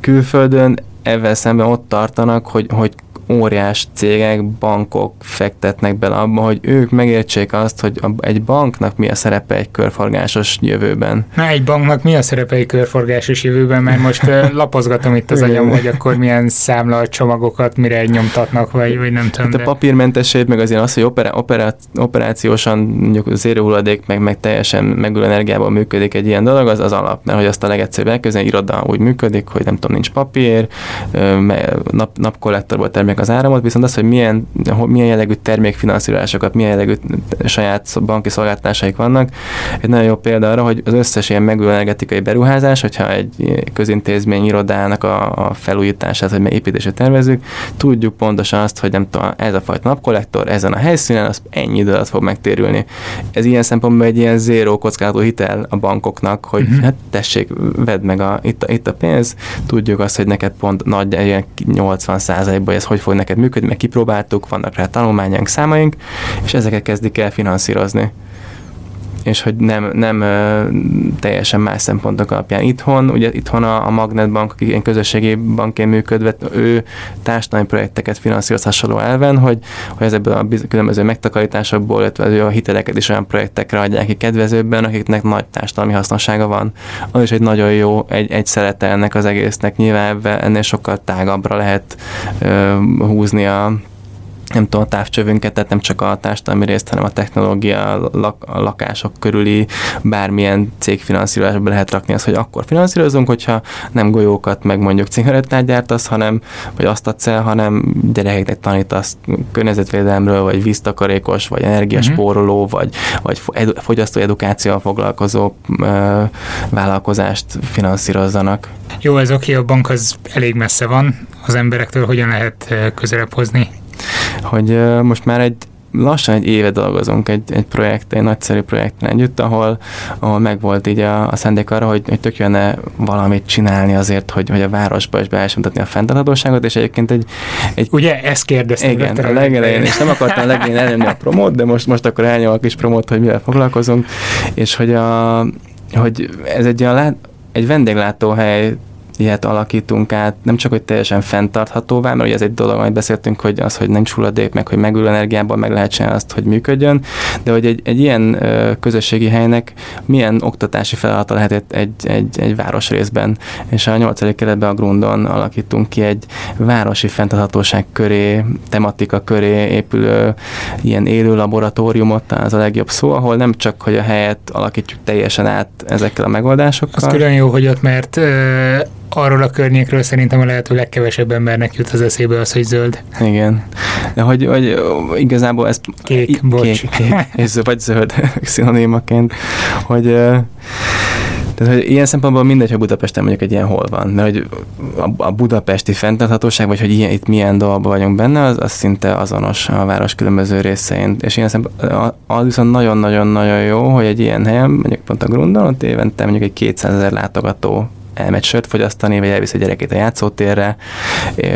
Speaker 2: külföldön ezzel szemben ott tartanak, hogy, hogy óriás cégek, bankok fektetnek bele abba, hogy ők megértsék azt, hogy egy banknak mi a szerepe egy körforgásos jövőben.
Speaker 1: Na, egy banknak mi a szerepe egy körforgásos jövőben, mert most lapozgatom itt az agyam, hogy akkor milyen számla csomagokat mire nyomtatnak, vagy, vagy nem tudom.
Speaker 2: Hát de... a papírmentesség, meg azért az, hogy opera, opera, operációsan mondjuk zéró hulladék, meg, meg teljesen megülő energiával működik egy ilyen dolog, az az alap, mert hogy azt a legegyszerűbb elkezdeni, iroda úgy működik, hogy nem tudom, nincs papír, nap, napkollektorból termék az áramot, viszont az, hogy milyen, milyen jellegű termékfinanszírozásokat, milyen jellegű saját banki szolgáltatásaik vannak, egy nagyon jó példa arra, hogy az összes ilyen megújuló energetikai beruházás, hogyha egy közintézmény irodának a, a felújítását, vagy építését tervezzük, tudjuk pontosan azt, hogy nem tudom, ez a fajta napkollektor ezen a helyszínen, az ennyi idő alatt fog megtérülni. Ez ilyen szempontból egy ilyen zéró kockázatú hitel a bankoknak, hogy uh-huh. hát tessék, vedd meg a, itt, a, itt a pénz, tudjuk azt, hogy neked pont nagy, ilyen 80 ban ez hogy fog neked működni, meg kipróbáltuk, vannak rá tanulmányaink, számaink, és ezeket kezdik el finanszírozni és hogy nem, nem ö, teljesen más szempontok alapján. Itthon, ugye itthon a, a Magnetbank, aki ilyen közösségi bankként működve, ő társadalmi projekteket finanszíroz hasonló elven, hogy, hogy ezekből a biz- különböző megtakarításokból, illetve a hiteleket is olyan projektekre adják ki kedvezőbben, akiknek nagy társadalmi hasznossága van. Az is egy nagyon jó, egy, egy szerete ennek az egésznek. Nyilván ennél sokkal tágabbra lehet ö, húzni a nem tudom, a távcsövünket, tehát nem csak a társadalmi részt, hanem a technológia, a, lak, a lakások körüli bármilyen cégfinanszírozásba lehet rakni azt, hogy akkor finanszírozunk, hogyha nem golyókat, meg mondjuk cigarettát gyártasz, hanem, vagy azt adsz el, hanem gyerekeknek tanítasz környezetvédelemről, vagy víztakarékos, vagy energiaspóroló, uh-huh. vagy, vagy edu, fogyasztó edukációval foglalkozó ö, vállalkozást finanszírozzanak.
Speaker 1: Jó, ez oké, a bank az elég messze van, az emberektől hogyan lehet közelebb hozni
Speaker 2: hogy most már egy lassan egy éve dolgozunk egy, egy projekt, egy nagyszerű projekten együtt, ahol, ahol megvolt így a, a szendék arra, hogy, hogy tök jönne valamit csinálni azért, hogy, hogy a városba is be a fenntarthatóságot, és egyébként egy, egy...
Speaker 1: Ugye, ezt kérdeztem.
Speaker 2: Igen, a legelején, és nem akartam a legelején elnyomni a promót, de most, most akkor elnyom a kis promót, hogy mivel foglalkozunk, és hogy, a, hogy ez egy olyan egy vendéglátóhely ilyet alakítunk át, nem csak, hogy teljesen fenntarthatóvá, mert ugye ez egy dolog, amit beszéltünk, hogy az, hogy nincs hulladék, meg hogy megülő energiából meg lehet csinálni azt, hogy működjön, de hogy egy, egy ilyen közösségi helynek milyen oktatási feladata lehet egy, egy, egy, egy városrészben. És a 8. keretben a Grundon alakítunk ki egy városi fenntarthatóság köré, tematika köré épülő ilyen élő laboratóriumot, az a legjobb szó, ahol nem csak, hogy a helyet alakítjuk teljesen át ezekkel a megoldásokkal.
Speaker 1: Az külön jó, hogy ott, mert arról a környékről szerintem a lehető legkevesebb embernek jut az eszébe az, hogy zöld.
Speaker 2: Igen. De hogy, hogy igazából ez...
Speaker 1: Kék, bocs. Kék, kék,
Speaker 2: és, vagy zöld szinonimaként, hogy tehát, hogy ilyen szempontból mindegy, hogy Budapesten mondjuk egy ilyen hol van, mert hogy a, a budapesti fenntarthatóság, vagy hogy ilyen, itt milyen dolgban vagyunk benne, az, az szinte azonos a város különböző részein. És ilyen szempontból az viszont nagyon-nagyon-nagyon jó, hogy egy ilyen helyen, mondjuk pont a Grundon, ott évente mondjuk egy 200 ezer látogató elmegy sört fogyasztani, vagy elvisz a gyerekét a játszótérre,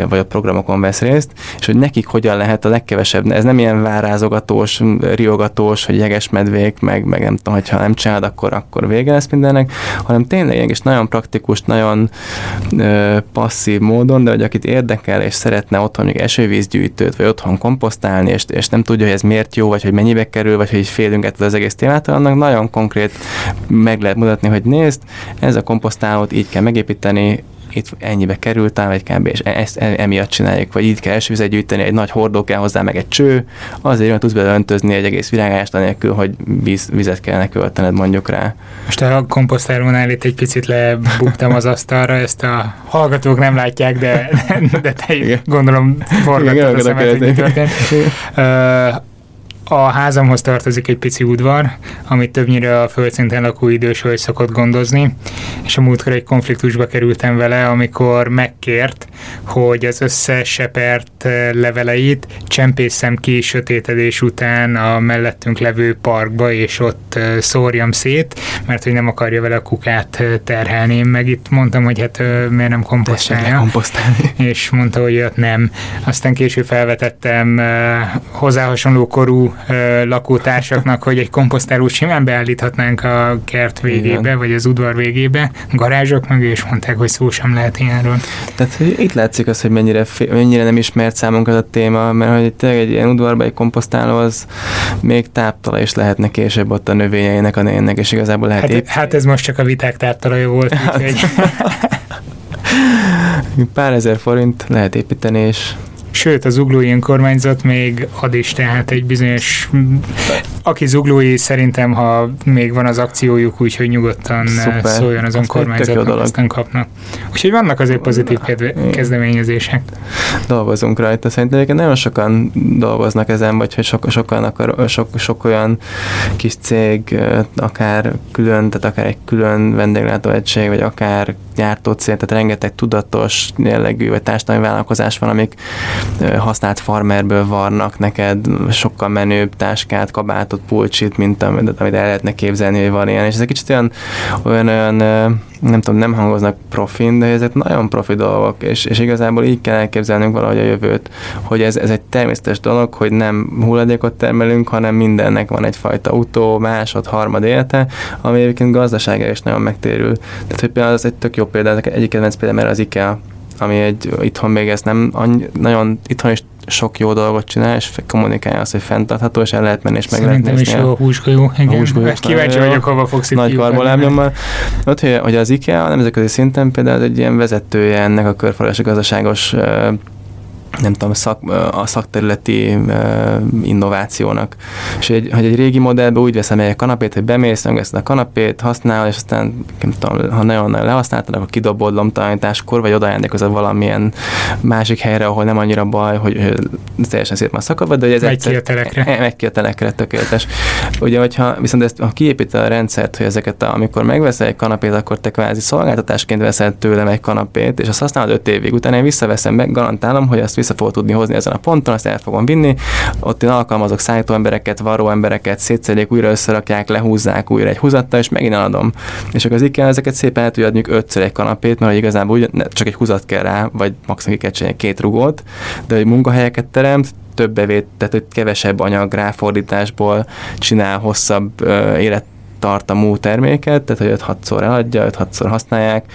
Speaker 2: vagy a programokon vesz részt, és hogy nekik hogyan lehet a legkevesebb, ez nem ilyen várázogatós, riogatós, hogy jeges medvék, meg, meg nem tudom, hogyha nem csinálod, akkor, akkor vége lesz mindennek, hanem tényleg és nagyon praktikus, nagyon ö, passzív módon, de hogy akit érdekel, és szeretne otthon még esővízgyűjtőt, vagy otthon komposztálni, és, és nem tudja, hogy ez miért jó, vagy hogy mennyibe kerül, vagy hogy félünk ettől az egész témától, annak nagyon konkrét meg lehet mutatni, hogy nézd, ez a komposztálót így kell megépíteni, itt ennyibe került ám egy kb. és ezt e, emiatt csináljuk, vagy itt kell esővizet gyűjteni, egy nagy hordó kell hozzá, meg egy cső, azért, mert tudsz bele öntözni egy egész virágást, anélkül, hogy víz, vizet kellene költened mondjuk rá.
Speaker 1: Most a komposztálónál itt egy picit lebuktam az asztalra, ezt a hallgatók nem látják, de, de te Igen. gondolom forgatod a szemet, hogy történt. A házamhoz tartozik egy pici udvar, amit többnyire a földszinten lakó idős hölgy szokott gondozni, és a múltkor egy konfliktusba kerültem vele, amikor megkért, hogy az összes sepert eh, leveleit csempészem ki sötétedés után a mellettünk levő parkba, és ott eh, szórjam szét, mert hogy nem akarja vele a kukát eh, terhelni. Én meg itt mondtam, hogy hát miért nem komposztálja.
Speaker 2: komposztálni.
Speaker 1: És mondta, hogy jött nem. Aztán később felvetettem hozzá hasonló korú lakótársaknak, hogy egy komposztálót simán beállíthatnánk a kert végébe, Igen. vagy az udvar végébe, garázsok meg, és mondták, hogy szó sem lehet ilyenről.
Speaker 2: Tehát itt látszik az, hogy mennyire, mennyire nem ismert számunkra ez a téma, mert hogy tényleg egy ilyen udvarba egy komposztáló az még táptala is lehetne később ott a növényeinek, a nénnek, és igazából lehet
Speaker 1: hát, épp... hát ez most csak a viták táptalaja volt, hát.
Speaker 2: Pár ezer forint lehet építeni, és
Speaker 1: Sőt, az uglói önkormányzat még ad is, tehát egy bizonyos, aki zuglói szerintem, ha még van az akciójuk, úgyhogy nyugodtan eh, Szuper. szóljon az önkormányzatnak, aztán kapnak. Úgyhogy vannak azért pozitív kedve- kezdeményezések.
Speaker 2: Dolgozunk rajta. Szerintem egyébként nagyon sokan dolgoznak ezen, vagy hogy sok, sokan akar, sok, sok olyan kis cég, eh, akár külön, tehát akár egy külön vendéglátóegység, vagy akár gyártócél, tehát rengeteg tudatos jellegű, vagy társadalmi vállalkozás van, amik használt farmerből varnak neked sokkal menőbb táskát, kabátot, pulcsit, mint amit, amit el lehetne képzelni, hogy van ilyen. És ezek kicsit olyan, olyan, olyan nem tudom, nem hangoznak profin, de ezek nagyon profi dolgok, és, és igazából így kell elképzelnünk valahogy a jövőt, hogy ez, ez egy természetes dolog, hogy nem hulladékot termelünk, hanem mindennek van egyfajta utó, másod, harmad élete, ami egyébként gazdasága is nagyon megtérül. Tehát, hogy például az egy tök jó példa, egyik kedvenc példa, mert az IKEA ami egy itthon még ez nem annyi, nagyon itthon is sok jó dolgot csinál, és kommunikálja azt, hogy fenntartható, és el lehet menni, és meg
Speaker 1: Szerintem lehet nézni. is jó a húsgolyó. Igen. A húsgolyó Kíváncsi vagyok, hova fogsz
Speaker 2: itt Nagy karbolábnyommal. Ott, hogy, hogy az IKEA a nemzetközi szinten például egy ilyen vezetője ennek a körforgási gazdaságos nem tudom, szak, a szakterületi innovációnak. És egy, hogy egy régi modellben úgy veszem egy kanapét, hogy bemész, megveszed a kanapét, használ, és aztán nem tudom, ha nagyon lehasználtad, akkor kidobod lomtalanításkor, vagy odajándékozod valamilyen másik helyre, ahol nem annyira baj, hogy, teljesen szépen szakadva, de ez
Speaker 1: megy ki a telekre.
Speaker 2: E, megy ki a telekre, tökéletes. Ugye, hogyha viszont ezt, ha kiépíted a rendszert, hogy ezeket, a, amikor megveszel egy kanapét, akkor te kvázi szolgáltatásként veszel tőlem egy kanapét, és azt használod öt évig, utána én visszaveszem meg, garantálom, hogy azt vissza fogod tudni hozni ezen a ponton, azt el fogom vinni. Ott én alkalmazok szállító embereket, varó embereket, szétszedik, újra összerakják, lehúzzák újra egy húzattal, és megint eladom. És akkor az IKEA ezeket szépen el tudja adni ötször egy kanapét, mert igazából úgy, csak egy húzat kell rá, vagy maximum ki kell két rugót, de hogy munkahelyeket teremt, több bevét, tehát hogy kevesebb anyag ráfordításból csinál hosszabb uh, élet tartamú terméket, tehát hogy 5-6-szor eladja, 5-6-szor használják,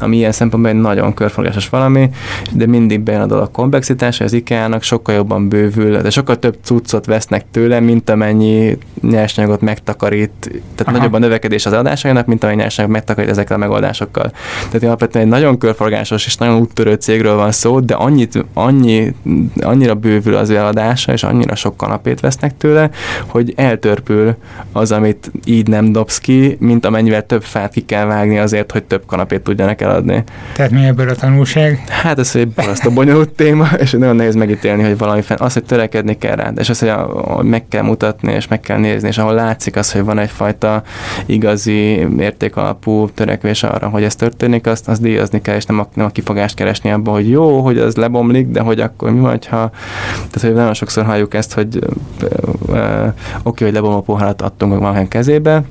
Speaker 2: ami ilyen szempontból egy nagyon körforgásos valami, de mindig bejön a dolog komplexitása, az IKEA-nak sokkal jobban bővül, de sokkal több cuccot vesznek tőle, mint amennyi nyersanyagot megtakarít, tehát Aha. nagyobb a növekedés az adásainak, mint amennyi nyersanyagot megtakarít ezekkel a megoldásokkal. Tehát alapvetően egy nagyon körforgásos és nagyon úttörő cégről van szó, de annyit, annyi, annyira bővül az eladása, és annyira sok kanapét vesznek tőle, hogy eltörpül az, amit így nem dobsz ki, mint amennyivel több fát ki kell vágni azért, hogy több kanapét tudjanak eladni.
Speaker 1: Tehát mi ebből a tanulság?
Speaker 2: Hát ez egy a bonyolult téma, és nagyon nehéz megítélni, hogy valami fenn, az, hogy törekedni kell rá, és az, hogy, a, hogy meg kell mutatni, és meg kell nézni, és ahol látszik az, hogy van egyfajta igazi értékalapú törekvés arra, hogy ez történik, azt, azt díjazni kell, és nem a, nem a kifogást keresni abban, hogy jó, hogy az lebomlik, de hogy akkor mi vagy, ha... Tehát, hogy nagyon sokszor halljuk ezt, hogy oké, okay, hogy lebomló poharat adtunk valakinek kezébe,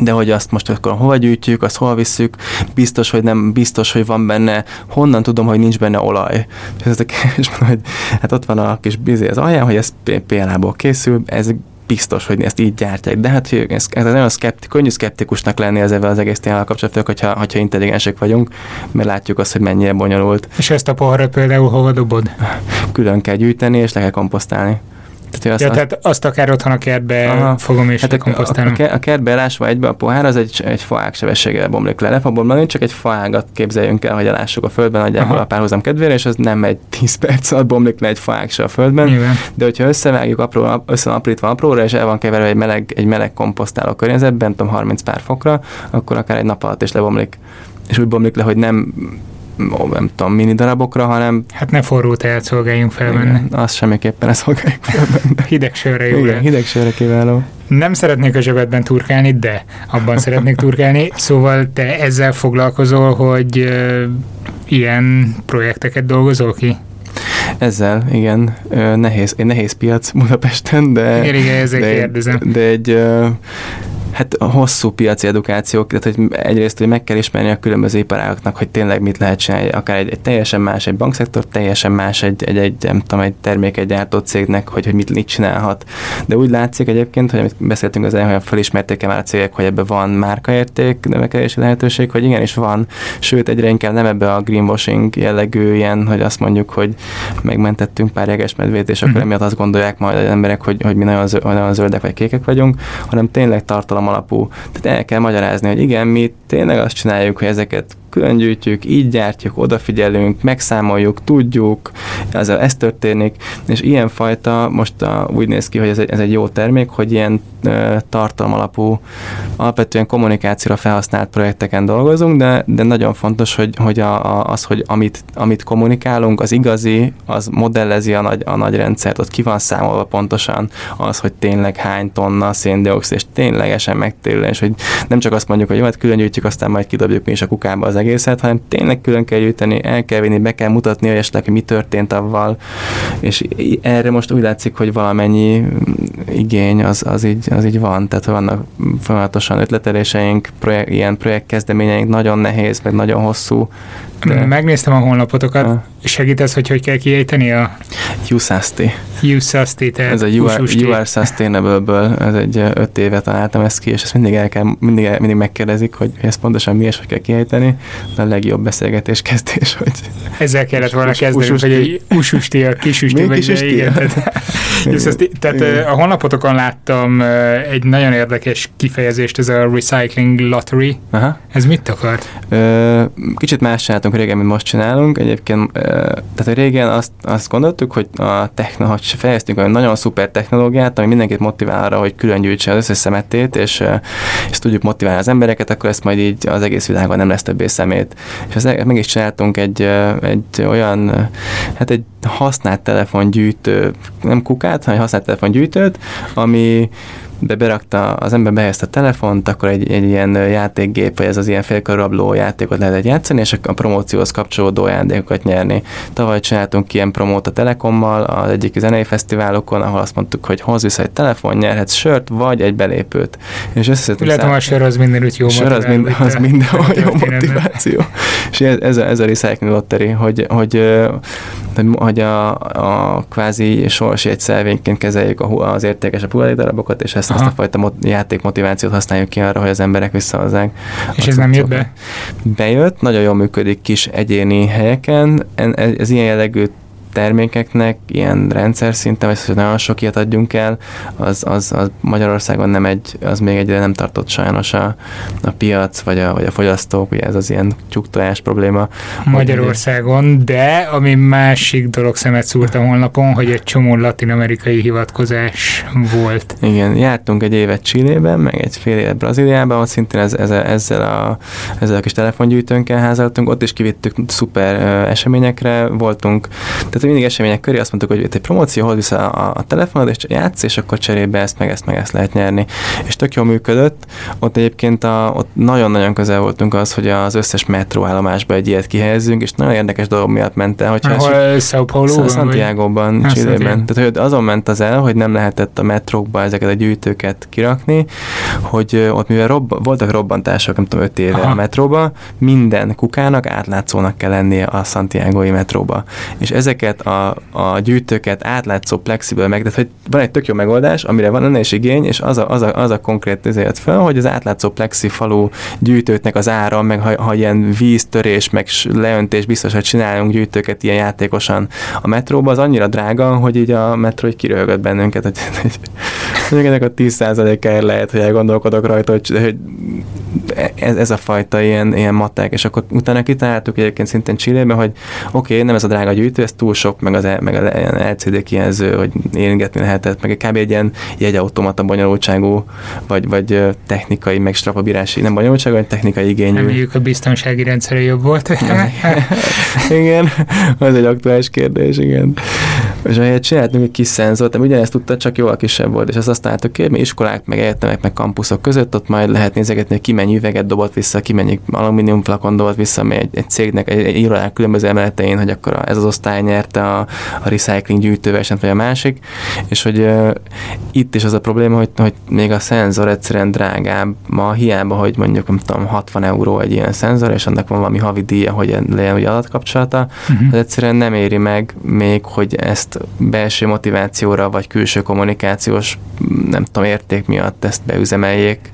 Speaker 2: de hogy azt most akkor hova gyűjtjük, azt hova visszük, biztos, hogy nem biztos, hogy van benne, honnan tudom, hogy nincs benne olaj. És ez a kérdés, hogy hát ott van a kis bizé az alján, hogy ez PLA-ból készül, ez biztos, hogy ezt így gyártják. De hát ez, ez nagyon szkepti, könnyű szkeptikusnak lenni ezzel az egész témával kapcsolatban, hogyha, hogyha intelligensek vagyunk, mert látjuk azt, hogy mennyire bonyolult.
Speaker 1: És ezt a poharat például hova dobod?
Speaker 2: Külön kell gyűjteni, és le kell komposztálni.
Speaker 1: Tehát, ja, azt, tehát azt akár otthon a kertbe aha, fogom és hát
Speaker 2: komposztálom. A, a, a kertbe elásva egybe a pohár, az egy, egy faág sebességgel bomlik le. Fog bomlani, csak egy faágat képzeljünk el, hogy elássuk a földben nagyjából aha. a párhuzam kedvére, és az nem egy 10 perc alatt bomlik le egy faág se a földben. Nyilván. De hogyha összevágjuk apró, összeaprítva apróra, és el van keverve egy meleg, egy meleg komposztáló környezetben, tudom, 30 pár fokra, akkor akár egy nap alatt is lebomlik és úgy bomlik le, hogy nem nem tudom, mini darabokra, hanem...
Speaker 1: Hát ne forró tejet szolgáljunk fel benne.
Speaker 2: Azt semmiképpen ne szolgáljunk fel benne.
Speaker 1: hideg sörre jó.
Speaker 2: Igen, hideg sörre kiváló.
Speaker 1: Nem szeretnék a zsebedben turkálni, de abban szeretnék turkálni. Szóval te ezzel foglalkozol, hogy uh, ilyen projekteket dolgozol ki?
Speaker 2: Ezzel, igen, nehéz, nehéz piac Budapesten, de...
Speaker 1: Igen, igen, ezért
Speaker 2: de,
Speaker 1: kérdezem.
Speaker 2: De egy Hát a hosszú piaci edukációk, tehát hogy egyrészt, hogy meg kell ismerni a különböző iparágoknak, hogy tényleg mit lehet csinálni, akár egy, egy teljesen más, egy bankszektor, teljesen más egy, egy, egy nem tudom, egy terméket gyártó cégnek, hogy, hogy mit, mit csinálhat. De úgy látszik egyébként, hogy amit beszéltünk az elején, hogy felismerték már a cégek, hogy ebben van márkaérték, növekedési lehetőség, hogy igenis van, sőt egyre inkább nem ebbe a greenwashing jellegű ilyen, hogy azt mondjuk, hogy megmentettünk pár jegesmedvét, és akkor mm. emiatt azt gondolják majd az emberek, hogy, hogy mi nagyon, zöld, nagyon zöldek vagy kékek vagyunk, hanem tényleg tartalom alapú. Tehát el kell magyarázni, hogy igen, mi tényleg azt csináljuk, hogy ezeket külön gyűjtjük, így gyártjuk, odafigyelünk, megszámoljuk, tudjuk, ezzel ez történik, és ilyenfajta most a, úgy néz ki, hogy ez egy, ez egy jó termék, hogy ilyen e, tartalom alapú, alapvetően kommunikációra felhasznált projekteken dolgozunk, de, de nagyon fontos, hogy, hogy a, a, az, hogy amit, amit kommunikálunk, az igazi, az modellezi a nagy, a nagy rendszert, ott ki van számolva pontosan az, hogy tényleg hány tonna széndiokszid, és ténylegesen megtérül, és hogy nem csak azt mondjuk, hogy jó, hát külön gyűjtjük, aztán majd kidobjuk mi is a kukába az egészet, hanem tényleg külön kell gyűjteni, el kell vinni, be kell mutatni esetleg, hogy mi történt avval, és erre most úgy látszik, hogy valamennyi igény az, az, így, az így van, tehát vannak folyamatosan ötleteléseink, projekt, ilyen projektkezdeményeink, nagyon nehéz, meg nagyon hosszú.
Speaker 1: De... Megnéztem a honlapotokat, ah. segítesz, hogy hogy kell kiejteni a...
Speaker 2: USASTI.
Speaker 1: USASTI, tehát
Speaker 2: Ez a you are, you are Sustainable-ből, ez egy öt éve találtam ezt ki, és ezt mindig, el kell, mindig, mindig megkérdezik, hogy ez pontosan mi és hogy kell kiejteni, de a legjobb beszélgetés kezdés, hogy...
Speaker 1: Ezzel kellett volna kezdeni, hogy egy ususti, a kisusti,
Speaker 2: vagy igen.
Speaker 1: Tehát, tehát igen. a honlapotokon láttam egy nagyon érdekes kifejezést, ez a recycling lottery. Aha. Ez mit akar?
Speaker 2: Kicsit más csináltunk régen, mint most csinálunk. Egyébként, tehát régen azt, azt gondoltuk, hogy a technológia, fejeztünk egy nagyon szuper technológiát, ami mindenkit motivál arra, hogy külön gyűjtse az összes szemetét, és, és tudjuk motiválni az embereket, akkor ezt majd így az egész világon nem lesz többé szemét. És ezt meg is csináltunk egy, egy olyan, hát egy használt telefongyűjtő, nem kukát, hanem használt telefongyűjtőt, ami de berakta, az ember behelyezte a telefont, akkor egy, egy ilyen játékgép, vagy ez az ilyen félkarabló játékot lehet játszani, és a promócióhoz kapcsolódó ajándékokat nyerni. Tavaly csináltunk ilyen promót a Telekommal, az egyik zenei fesztiválokon, ahol azt mondtuk, hogy hoz vissza egy telefon, nyerhetsz sört, vagy egy belépőt. És összeszedtünk
Speaker 1: Lehet, hogy a sör az mindenütt jó
Speaker 2: sör az, minden, az mindenhol jó motiváció. És ez a, ez a recycling lottery, hogy, hogy, hogy a, a kvázi sorsi egy szelvényként kezeljük az értékesebb hulladékdarabokat, és ezt Aha. azt a fajta mot- játékmotivációt használjuk ki arra, hogy az emberek visszahozzák.
Speaker 1: És ez nem jött be?
Speaker 2: Bejött, nagyon jól működik kis egyéni helyeken. Ez, ilyen jellegű termékeknek ilyen rendszer szinten, vagy hogy nagyon sok ilyet adjunk el, az, az, az Magyarországon nem egy, az még egyre nem tartott sajnos a, a piac, vagy a, vagy a fogyasztók, ugye ez az ilyen tyúktojás probléma.
Speaker 1: Magyarországon, de ami másik dolog szemet szúrt a honlapon, hogy egy csomó latin-amerikai hivatkozás volt.
Speaker 2: Igen, jártunk egy évet Csillében, meg egy fél évet Brazíliában, ott szintén ez, ez, ezzel, a, ezzel a kis telefongyűjtőnkkel házaltunk, ott is kivittük szuper eseményekre, voltunk, tehát mindig események köré azt mondtuk, hogy itt egy promóció, hoz vissza a, a telefonod, és játsz, és akkor cserébe ezt, meg ezt, meg ezt lehet nyerni. És tök jól működött. Ott egyébként a, ott nagyon-nagyon közel voltunk az, hogy az összes metróállomásba egy ilyet kihelyezzünk, és nagyon érdekes dolog miatt ment el. Hogyha
Speaker 1: Ahol São Paulo?
Speaker 2: Santiago-ban, Chile-ben. Tehát, hogy azon ment az el, hogy nem lehetett a metrókba ezeket a gyűjtőket kirakni, hogy ott mivel robb, voltak robbantások, nem tudom, öt éve Aha. a metróba, minden kukának átlátszónak kell lennie a Santiago-i metróba. És ezeket a, a gyűjtőket átlátszó plexiből meg, de hogy van egy tök jó megoldás, amire van ennél is igény, és az a, az a, az a konkrét ezért fel, hogy az átlátszó plexi falu gyűjtőknek az ára, meg ha, ha ilyen víztörés, meg leöntés biztos, hogy csinálunk gyűjtőket ilyen játékosan a metróba, az annyira drága, hogy így a metró egy kiröhögött bennünket, hogy, hogy, hogy ennek a 10%-áért lehet, hogy elgondolkodok rajta, hogy, hogy ez, ez a fajta ilyen, ilyen matek, és akkor utána kitaláltuk egyébként szintén Csillében, hogy oké, okay, nem ez a drága gyűjtő, ez túl sok, meg az meg a LCD kijelző, hogy éringetni lehetett, meg kb. egy ilyen jegyautomata bonyolultságú, vagy, vagy technikai, meg strapabírási, nem bonyolultságú, vagy technikai igényű.
Speaker 1: Reméljük a biztonsági rendszere jobb volt.
Speaker 2: igen, az egy aktuális kérdés, igen. És ahelyett csináltunk egy kis szenzort, ami ugyanezt tudta, csak jóval kisebb volt, és azt álltuk ki, mi iskolák, meg egyetemek, meg kampuszok között, ott majd lehet nézegetni, hogy ki mennyi üveget dobott vissza, ki mennyi alumínium flakon dobott vissza, ami egy, egy cégnek, egy, egy irodák különböző emeletein, hogy akkor ez az osztály nyerte a, a recycling gyűjtőversenyt, vagy a másik, és hogy uh, itt is az a probléma, hogy, hogy még a szenzor egyszerűen drágább. Ma, hiába, hogy mondjuk, nem tudom, 60 euró egy ilyen szenzor, és annak van valami havi díja, hogy legyen ugye adatkapcsolata, uh-huh. az egyszerűen nem éri meg még, hogy ezt belső motivációra, vagy külső kommunikációs, nem tudom, érték miatt ezt beüzemeljék.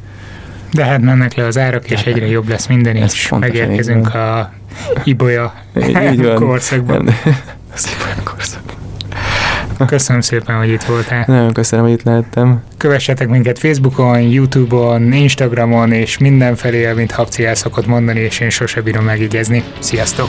Speaker 1: De hát mennek le az árak, és egyre jobb lesz minden, és megérkezünk a Ibolya korszakban. Az Ibolya korszakban. Köszönöm szépen, hogy itt voltál.
Speaker 2: Nagyon köszönöm, hogy itt lehettem.
Speaker 1: Kövessetek minket Facebookon, Youtube-on, Instagramon, és mindenfelé, amit Habci el szokott mondani, és én sose bírom megígézni. Sziasztok!